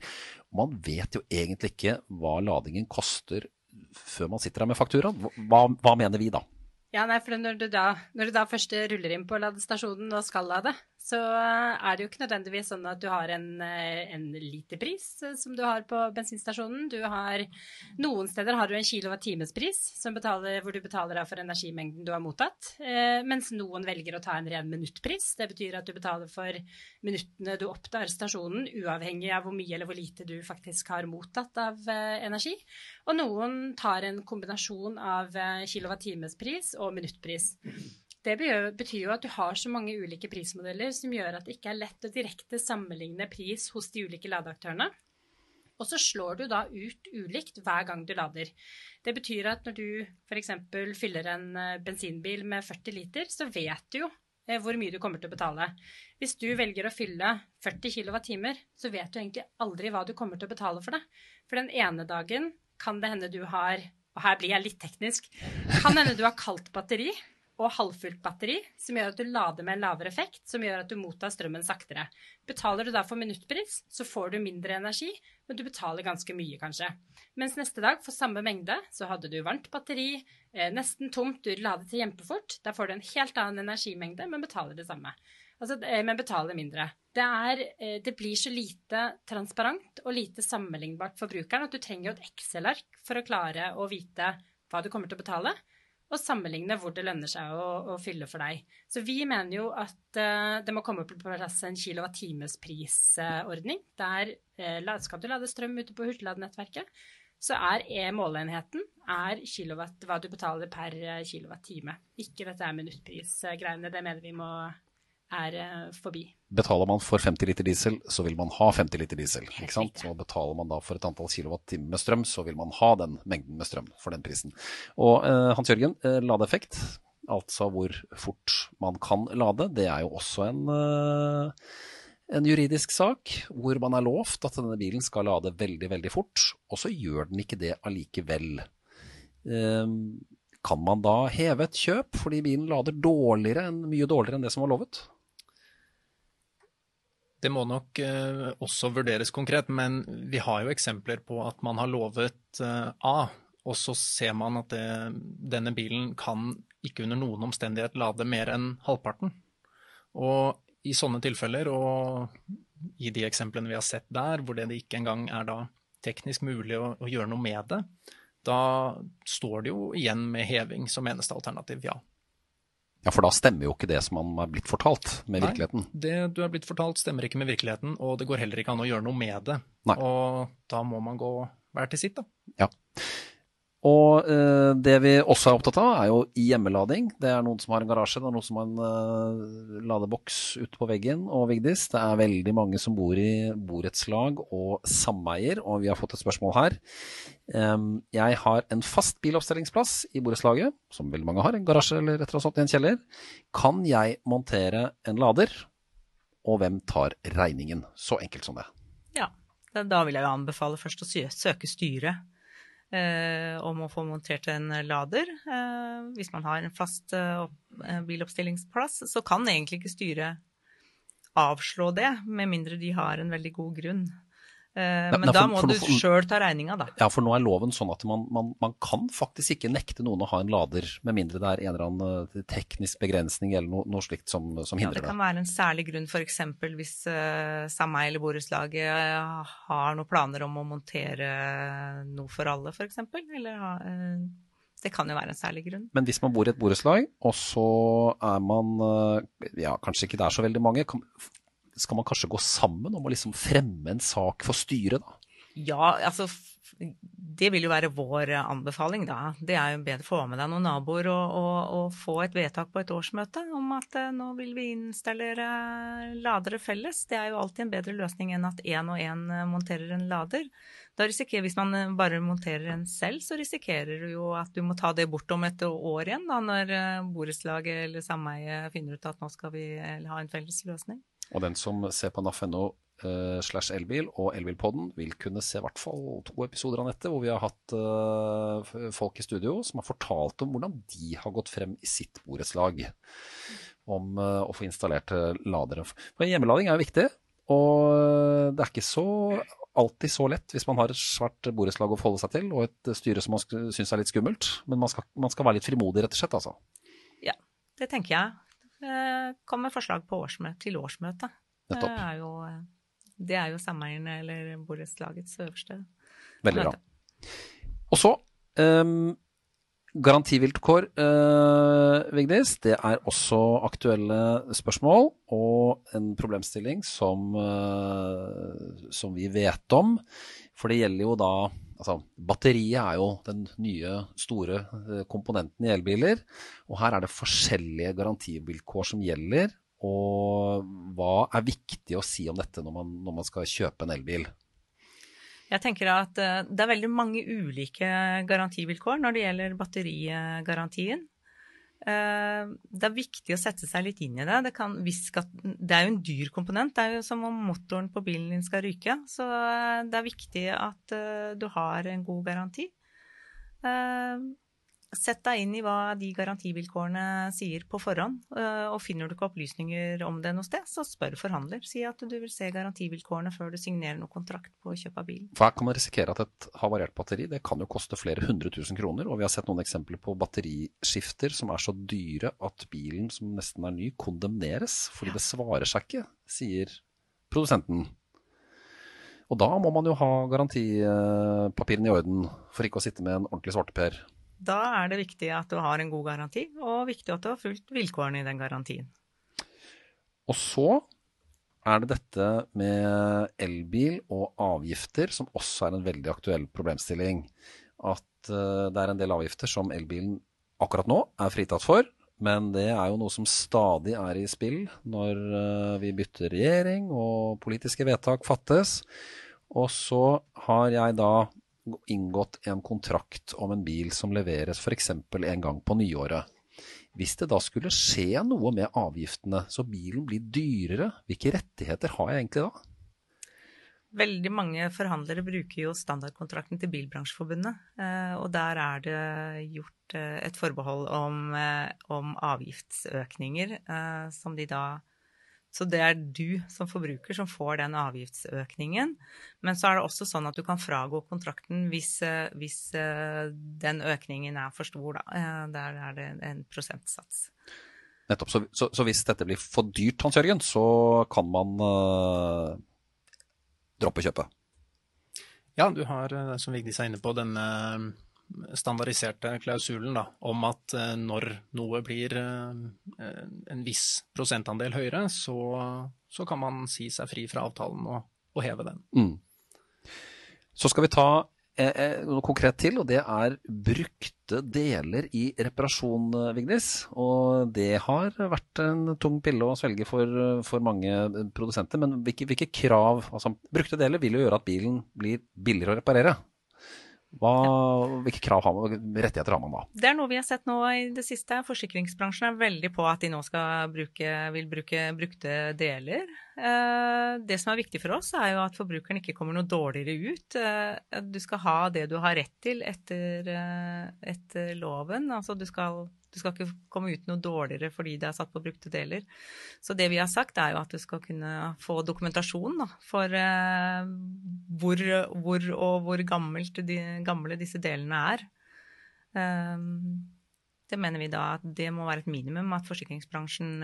Man vet jo egentlig ikke hva ladingen koster før man sitter her med fakturaen. Hva, hva mener vi da? Ja, nei, for når du, da, når du da først ruller inn på ladestasjonen og skal lade, så er det jo ikke nødvendigvis sånn at du har en, eh, en literpris eh, som du har på bensinstasjonen. Du har, noen steder har du en kilowatt-timespris hvor du betaler for energimengden du har mottatt. Eh, mens noen velger å ta en ren minuttpris. Det betyr at du betaler for minuttene du opptar stasjonen, uavhengig av hvor mye eller hvor lite du faktisk har mottatt av energi. Og noen tar en kombinasjon av kilowatt-timespris og minuttpris. Det betyr jo at du har så mange ulike prismodeller som gjør at det ikke er lett å direkte sammenligne pris hos de ulike ladeaktørene. Og så slår du da ut ulikt hver gang du lader. Det betyr at når du f.eks. fyller en eh, bensinbil med 40 liter, så vet du jo eh, hvor mye du kommer til å betale. Hvis du velger å fylle 40 kWt, så vet du egentlig aldri hva du kommer til å betale for det. For den ene dagen kan det hende du har og her blir jeg litt teknisk, kan hende du har kaldt batteri, og halvfullt batteri, som gjør at du lader med en lavere effekt, som gjør at du mottar strømmen saktere. Betaler du da for minuttpris, så får du mindre energi, men du betaler ganske mye, kanskje. Mens neste dag, for samme mengde, så hadde du varmt batteri, eh, nesten tomt, du ladet til kjempefort. Da får du en helt annen energimengde, men betaler det samme. Altså, eh, men betaler mindre. Det, er, eh, det, blir så lite transparent og lite sammenlignbart for brukeren at du trenger jo et Excel-ark for å klare å vite hva du kommer til å betale og sammenligne hvor det lønner seg å, å fylle for deg. Så vi mener jo at uh, det må komme på plass en kilowattimesprisordning. Der uh, skal du lade strøm ute på hurtigladenettverket, så er e måleenheten er kilowatt, hva du betaler per kilowattime. Ikke dette er minuttprisgreiene. Det mener vi må er eh, forbi. Betaler man for 50 liter diesel, så vil man ha 50 liter diesel. ikke sant? Og betaler man da for et antall kilowattimer med strøm, så vil man ha den mengden med strøm for den prisen. Og eh, Hans Jørgen, eh, ladeeffekt, altså hvor fort man kan lade, det er jo også en, eh, en juridisk sak hvor man er lovt at denne bilen skal lade veldig, veldig fort, og så gjør den ikke det allikevel. Eh, kan man da heve et kjøp fordi bilen lader dårligere enn, mye dårligere enn det som var lovet? Det må nok eh, også vurderes konkret, men vi har jo eksempler på at man har lovet eh, A, og så ser man at det, denne bilen kan ikke under noen omstendighet lade mer enn halvparten. Og i sånne tilfeller, og i de eksemplene vi har sett der, hvor det ikke engang er da teknisk mulig å, å gjøre noe med det, da står det jo igjen med heving som eneste alternativ, ja. Ja, For da stemmer jo ikke det som man er blitt fortalt med Nei, virkeligheten. Det du er blitt fortalt stemmer ikke med virkeligheten, og det går heller ikke an å gjøre noe med det. Nei. Og da må man gå hver til sitt, da. Ja. Og eh, det vi også er opptatt av, er jo hjemmelading. Det er noen som har en garasje, det er noen som har en eh, ladeboks ute på veggen. Og Vigdis, det er veldig mange som bor i borettslag og sameier, og vi har fått et spørsmål her. Eh, jeg har en fast biloppstillingsplass i borettslaget, som veldig mange har, en garasje eller et eller annet sånt i en kjeller. Kan jeg montere en lader, og hvem tar regningen? Så enkelt som det. Ja, da vil jeg jo anbefale først å søke styret om å få montert en lader. Eh, hvis man har en fast eh, biloppstillingsplass, så kan egentlig ikke styret avslå det, med mindre de har en veldig god grunn. Eh, men Nei, for, da må for, du sjøl ta regninga, da. Ja, for nå er loven sånn at man, man, man, kan faktisk ikke nekte noen å ha en lader, med mindre det er en eller annen eh, teknisk begrensning eller noe, noe slikt som, som hindrer det. Ja, det kan være en særlig grunn, f.eks. hvis uh, sameie eller borettslaget uh, har noen planer om å montere noe for alle, f.eks. Eller ha uh, det kan jo være en særlig grunn. Men hvis man bor i et borettslag, og så er man ja, kanskje ikke det er så veldig mange, skal man kanskje gå sammen om å liksom fremme en sak for styret, da? Ja, altså det vil jo være vår anbefaling, da. Det er jo bedre å få med deg noen naboer og, og, og, få et vedtak på et årsmøte om at uh, nå vil vi installere ladere felles. Det er jo alltid en bedre løsning enn at én og én eh, monterer en lader. Da risikerer, Hvis man eh, bare monterer en selv, så risikerer du jo at du må ta det bort om et år igjen, da, når borettslaget eller sameiet finner ut at nå skal vi ha en felles løsning. Og den som ser på naf.no uh, slash elbil og Elbilpodden, vil kunne se i hvert fall to episoder av nettet hvor vi har hatt uh, folk i studio som har fortalt om hvordan de har gått frem i sitt borettslag om uh, å få installert ladere. For hjemmelading er jo viktig, og det er ikke så alltid så lett hvis man har et svært borettslag å forholde seg til, og et styre som man syns er litt skummelt. Men man skal, man skal, være litt frimodig, rett og slett. altså. Ja, det tenker jeg. Eh, kom med forslag på årsmøte, til årsmøtet. Det er jo, det er jo sameierne eller borettslagets øverste Veldig bra. Og så um, Garantivilkår, uh, Vigdis, det er også aktuelle spørsmål og en problemstilling som, uh, som vi vet om. For det gjelder jo da Altså, batteriet er jo den nye, store uh, komponenten i elbiler. Og her er det forskjellige garantivilkår som gjelder. Og hva er viktig å si om dette når man, når man skal kjøpe en elbil? Jeg tenker at eh, det er veldig mange ulike garantivilkår når det gjelder batterigarantien. Eh, det er viktig å sette seg litt inn i det. Det, kan, det, er jo en dyr komponent. Det er jo som om motoren på bilen din skal ryke. Så eh, det er viktig at du har en god garanti. Sett deg inn i hva de garantivilkårene sier på forhånd. Eh, og finner du ikke opplysninger om det noe sted, så spør forhandler. Si at du vil se garantivilkårene før du signerer noen kontrakt på kjøp av bilen. For her kan man risikere at et havarert batteri det kan jo koste flere hundre tusen kroner. Og vi har sett noen eksempler på batteriskifter som er så dyre at bilen som nesten er ny, kondemneres. Fordi det svarer seg ikke, sier produsenten. Og da må man jo ha garantipapirene i orden for ikke å sitte med en ordentlig svarteper. Da er det viktig at du har en god garanti, og viktig at du har fulgt vilkårene i den garantien. Og så er det dette med elbil og avgifter, som også er en veldig aktuell problemstilling. At uh, det er en del avgifter som elbilen akkurat nå er fritatt for. Men det er jo noe som stadig er i spill når uh, vi bytter regjering og politiske vedtak fattes. Og så har jeg da inngått en kontrakt om en bil som leveres f.eks. en gang på nyåret. Hvis det da skulle skje noe med avgiftene, så bilen blir dyrere, hvilke rettigheter har jeg egentlig da? Veldig mange forhandlere bruker jo standardkontrakten til Bilbransjeforbundet. Eh, og der er det gjort eh, et forbehold om, eh, om avgiftsøkninger som de da så det er du som forbruker som får den avgiftsøkningen. Men så er det også sånn at du kan fragå kontrakten hvis, eh, hvis eh, den økningen er for stor. Da. Eh, der er det en prosentsats. Nettopp. Så, så, så hvis dette blir for dyrt, Hans Jørgen, så kan man uh, droppe kjøpet? Ja, du har, som Vigdis er inne på, denne standardiserte klausulen da, om at eh, når noe blir eh, en viss prosentandel høyere, så, så, kan man si seg fri fra avtalen og, og heve den. Mm. Så skal vi ta eh, noe konkret til, og det er brukte deler i reparasjon, Vignis. Og det har vært en tung pille å svelge for, for mange produsenter. Men hvilke, hvilke krav altså, Brukte deler vil jo gjøre at bilen blir billigere å reparere. Hva, hvilke krav har man, rettigheter har man da? Det er noe vi har sett nå i det siste. Forsikringsbransjen er veldig på at de nå bruke, vil bruke brukte deler. Eh, det som er viktig for oss, er jo at forbrukeren ikke kommer noe dårligere ut. Eh, du skal ha det du har rett til etter, eh, etter loven. Altså du skal du skal ikke komme ut noe dårligere fordi det er satt på brukte deler. Så det vi har sagt, er jo at du skal kunne få dokumentasjon da, for hvor, hvor, og hvor gammelt de, gamle disse delene er. Det mener vi da at det må være et minimum at forsikringsbransjen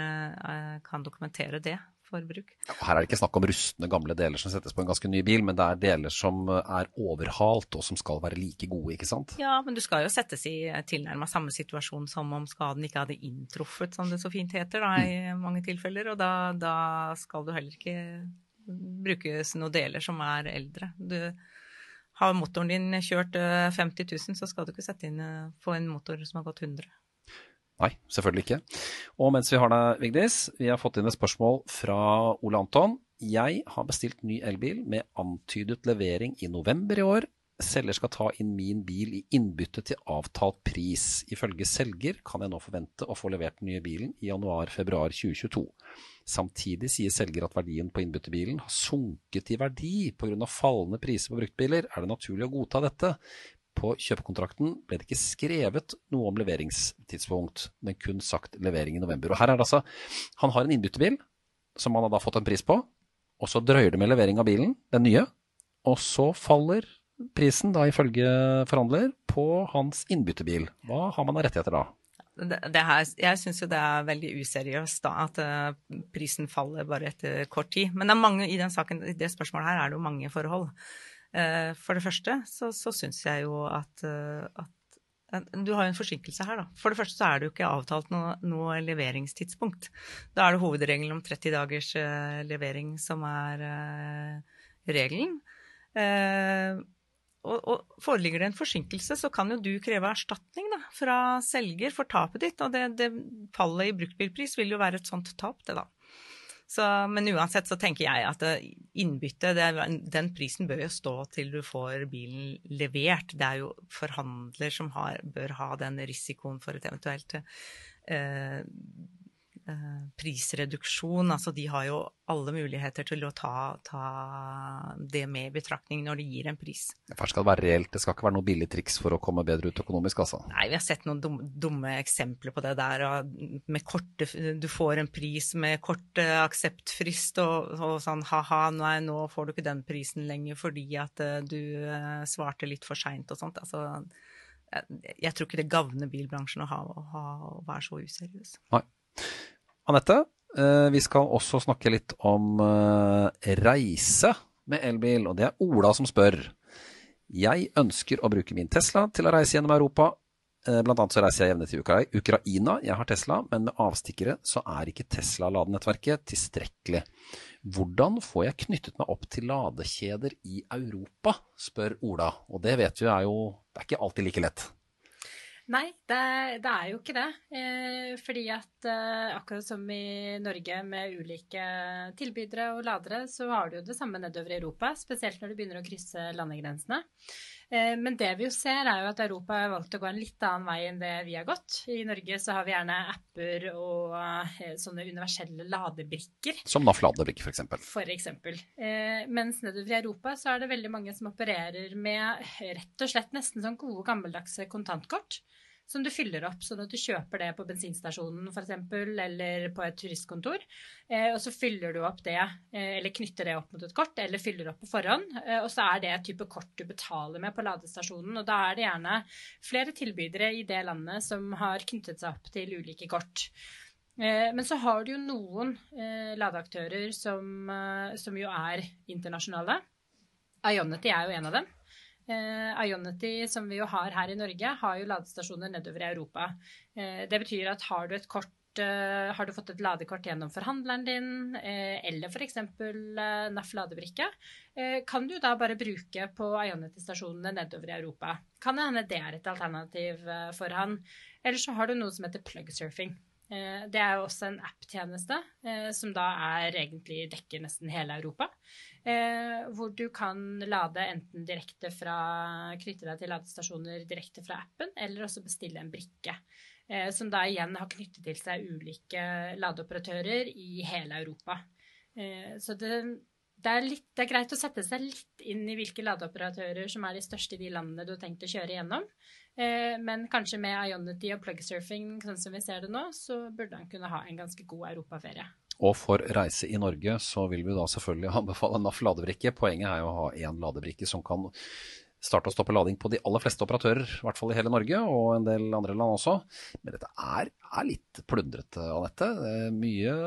kan dokumentere det forbruk. Her er det ikke snakk om rustne, gamle deler som settes på en ganske ny bil, men det er deler som er overhalt og som skal være like gode, ikke sant? Ja, men du skal jo settes i tilnærma samme situasjon som om skaden ikke hadde inntruffet, som det så fint heter da, i mm. mange tilfeller. Og da, da skal du heller ikke brukes noen deler som er eldre. Du har motoren din kjørt 50 eh, 000, så skal du ikke sette inn på få en motor som har gått 100 Nei, selvfølgelig ikke. Og mens vi har deg, Vigdis, vi har fått inn et spørsmål fra Ole Anton. Jeg har bestilt ny elbil med antydet levering i november i år. Selger skal ta inn min bil i innbytte til avtalt pris. Ifølge selger kan jeg nå forvente å få levert den nye bilen i januar-februar 2022. Samtidig sier selger at verdien på innbyttebilen har sunket i verdi pga. fallende priser på bruktbiler. Er det naturlig å godta dette? På kjøpekontrakten ble det ikke skrevet noe om leveringstidspunkt, men kun sagt levering i november. Og her er det altså, Han har en innbyttebil som han har da fått en pris på, og så drøyer det med levering av bilen, den nye. og så faller prisen, da ifølge forhandler, på hans innbyttebil. Hva har man av rettigheter da? Det, her, jeg syns jo det er veldig useriøst da, at uh, prisen faller bare etter kort tid. Men det er mange, i saken, i det spørsmålet her er det jo mange forhold. Uh, for det første så, så syns jeg jo at, uh, at, Du har jo en forsinkelse her, da. For det første så er det jo ikke avtalt noe, noe leveringstidspunkt. Da er det hovedregelen om 30 dagers levering som er regelen. Og, og, foreligger det en forsinkelse, så kan jo du kreve erstatning da, fra selger for tapet ditt. Og det, det fallet i bruktbilpris vil jo være et sånt tap, det da. Så, men uansett så tenker jeg at innbytte, den prisen bør jo stå til du får bilen levert. Det er jo forhandler som har, bør ha den risikoen for et eventuelt eh, Eh, prisreduksjon. Altså de har jo alle muligheter til å ta, ta, det med i betraktning når de gir en pris. Først skal det være reelt, det skal ikke være noe billig triks for å komme bedre ut økonomisk, altså? Nei, vi har sett noen dumme, dumme eksempler på det der. Med korte, du får en pris med kort akseptfrist og, og sånn ha-ha, nei, nå får du ikke den prisen lenger fordi at eh, du uh, svarte litt for seint og sånt. Altså, jeg, jeg, tror ikke det gagner bilbransjen å, ha, å, ha, å være så useriøs. Nei. Anette, eh, vi skal også snakke litt om eh, reise med elbil, og det er Ola som spør. Jeg ønsker å bruke min Tesla til å reise gjennom Europa. Eh, blant annet så reiser jeg jevnlig til Ukraina. Jeg har Tesla, men med avstikkere så er ikke Tesla-ladenettverket tilstrekkelig. Hvordan får jeg knyttet meg opp til ladekjeder i Europa, spør Ola. Og det vet vi er jo Det er ikke alltid like lett. Nei, det, det, er jo ikke det. Eh, fordi at eh, akkurat som i Norge med ulike tilbydere og ladere, så har du jo det samme nedover i Europa. Spesielt når du begynner å krysse landegrensene. Eh, men det vi jo ser, er jo at Europa har valgt å gå en litt annen vei enn det vi har gått. I Norge så har vi gjerne apper og eh, sånne universelle ladebrikker. Som NAF ladebrikke, f.eks. For eksempel. Eh, mens nedover i Europa så er det veldig mange som opererer med rett og slett nesten sånn gode, gammeldagse kontantkort som du fyller opp, sånn at du kjøper det på bensinstasjonen f.eks. eller på et turistkontor. Eh, og så fyller du opp det, eh, eller knytter det opp mot et kort, eller fyller opp på forhånd. Eh, og så er det et type kort du betaler med på ladestasjonen. Og da er det gjerne flere tilbydere i det landet som har knyttet seg opp til ulike kort. Men så har du jo noen ladeaktører som, som jo er internasjonale. Ionity er jo en av dem. Eh, Ionity, som vi jo har her i Norge, har jo ladestasjoner nedover i Europa. Eh, det betyr at har du et kort eh, har du fått et ladekort gjennom forhandleren din, eller f.eks. NAF ladebrikke, kan du da bare bruke på Ionity-stasjonene nedover i Europa. Kan det hende det er et alternativ for han. Eller så har du noe som heter plugsurfing. Det er jo også en app-tjeneste som da er egentlig dekker nesten hele Europa. Eh, hvor du kan lade enten direkte fra Knytte deg til ladestasjoner direkte fra appen, eller også bestille en brikke. Som da igjen har knyttet til seg ulike ladeoperatører i hele Europa. Så det, det, er litt, det er greit å sette seg litt inn i hvilke ladeoperatører som er de største i de landene du har tenkt å kjøre gjennom. Eh, men kanskje med Ionity og plugsurfing, sånn som vi ser det nå, så burde han kunne ha en ganske god europaferie. Og for reise i Norge så vil vi da selvfølgelig anbefale NAF ladebrikke. Poenget er jo å ha én ladebrikke som kan starte og stoppe lading på de aller fleste operatører, i hvert fall i hele Norge, og en del andre land også. Men dette er, er litt plundrete, Anette. Mye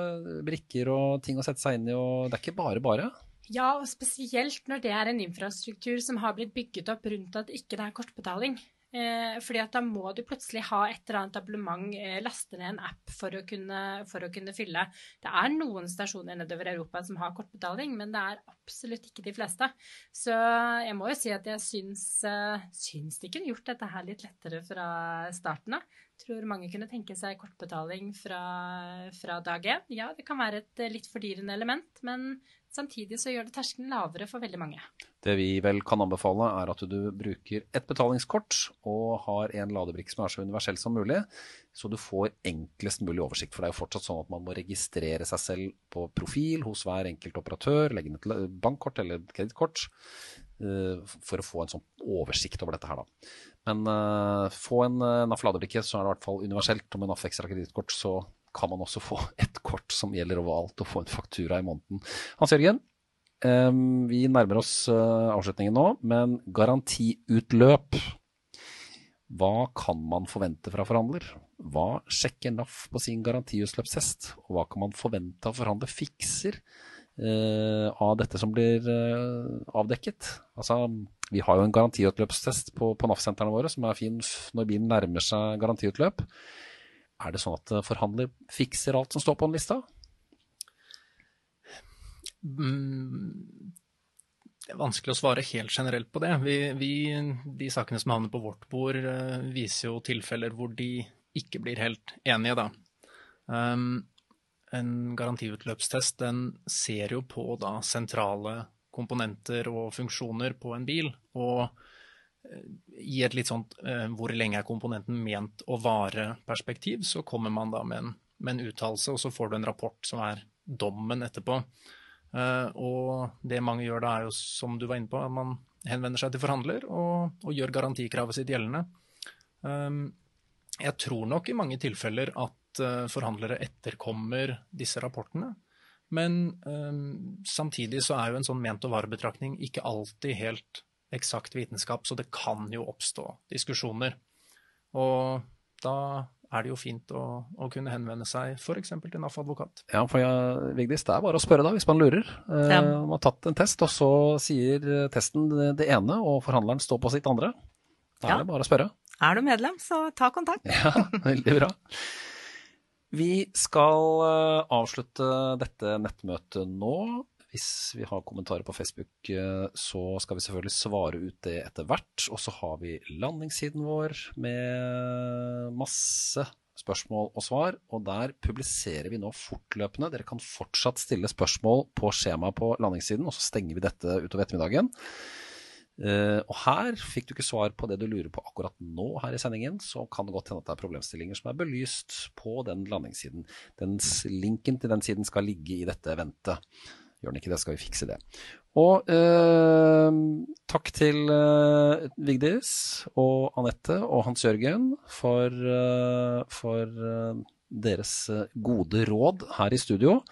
brikker og ting å sette seg inn i, og det er ikke bare bare. Ja, og spesielt når det er en infrastruktur som har blitt bygget opp rundt at ikke det er kortbetaling. Eh, fordi at da må du plutselig ha et eller annet abonnement, eh, laste ned en app for å, kunne, for å kunne fylle. Det er noen stasjoner nedover Europa som har kortbetaling, men det er absolutt ikke de fleste. Så jeg må jo si at jeg syns, eh, syns de kunne gjort dette her litt lettere fra starten av. Tror mange kunne tenke seg kortbetaling fra, fra dag én. Ja, det kan være et litt fordyrende element, men Samtidig så gjør det terskelen lavere for veldig mange. Det vi vel kan anbefale, er at du bruker et betalingskort og har en ladebrikke som er så universell som mulig, så du får enklest mulig oversikt. For det er jo fortsatt sånn at man må registrere seg selv på profil hos hver enkelt operatør, legge inn et bankkort eller kredittkort, eh, for å få en sånn oversikt over dette her, da. Men uh, få en uh, NAF ladebrikke, så er det i hvert fall universelt. Og med NAF ekstra kredittkort så kan man også få et kort som gjelder ovalt, og få en faktura i måneden. Hans Jørgen, vi nærmer oss eh, avslutningen nå, men garantiutløp. Hva kan man forvente fra forhandler? Hva sjekker NAF på sin garantiutløpstest? Og hva kan man forvente av forhandler fikser eh, av dette som blir eh, avdekket? Altså, vi har jo en garantiutløpstest på, på NAF-sentrene våre som er fin når bilen nærmer seg garantiutløp. Er det sånn at eh, forhandler fikser alt som står på en lista? Mm, Det er vanskelig å svare helt generelt på det. Vi, vi, de sakene som havner på vårt bord, eh, viser jo tilfeller hvor de ikke blir helt enige, da. Um, en garantiutløpstest den ser jo på da sentrale komponenter og funksjoner på en bil, og i et litt sånt eh, hvor lenge er komponenten ment å vare-perspektiv, så kommer man da med en, en uttalelse, og så får du en rapport som er dommen etterpå. Eh, og det mange gjør da, er jo som du var inne på, at man henvender seg til forhandler og, og gjør garantikravet sitt gjeldende. Um, jeg tror nok i mange tilfeller at eh, forhandlere etterkommer disse rapportene. Men um, samtidig så er jo en sånn ment og varebetraktning ikke alltid helt eksakt vitenskap, så det kan jo oppstå diskusjoner. Og da er det jo fint å, å kunne henvende seg f.eks. til NAF advokat. Ja, for jeg, Vigdis, det er bare å spørre da, hvis man lurer. Eh, Ja. Man har tatt en test, og så sier testen det det ene, og forhandleren står på sitt andre. Da Ja. er det bare å spørre. Er du medlem, så ta kontakt. Ja, veldig bra. Vi skal eh, avslutte dette nettmøtet nå. Hvis vi har kommentarer på Facebook, eh, så skal vi selvfølgelig svare ut det etter hvert. Og så har vi landingssiden vår med masse spørsmål og svar. Og der publiserer vi nå fortløpende. Dere kan fortsatt stille spørsmål på skjemaet på landingssiden, og så stenger vi dette utover ettermiddagen. Eh, og her fikk du ikke svar på det du lurer på akkurat nå her i sendingen, så kan det godt hende at det er problemstillinger som er belyst på den landingssiden. Den linken til den siden skal ligge i dette eventet. Gjør den ikke det, skal vi fikse det. Og eh, takk til eh, Vigdis og Anette og Hans Jørgen for, eh, for eh, deres eh, gode råd her i studio.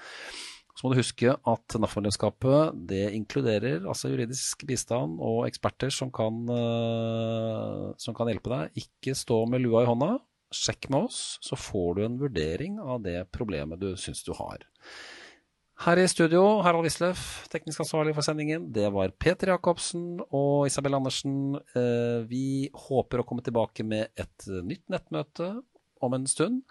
Så må du huske at NAF-medlemskapet det inkluderer altså juridisk bistand og eksperter som kan, eh, som kan hjelpe deg. Ikke stå med lua i hånda. Sjekk med oss, så får du en vurdering av det problemet du syns du har. Her i studio, Harald Wisløff, teknisk ansvarlig for sendingen. Det var Peter Jacobsen og Isabel Andersen. Eh, Vi håper å komme tilbake med et nytt nettmøte om en stund.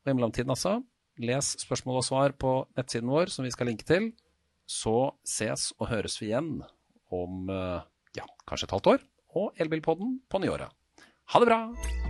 Og i mellomtiden, altså, les spørsmål og svar på nettsiden vår, som vi skal linke til. Så ses og høres vi igjen om eh, ja, kanskje et halvt år, og Elbilpodden på nyåret. Ha det bra!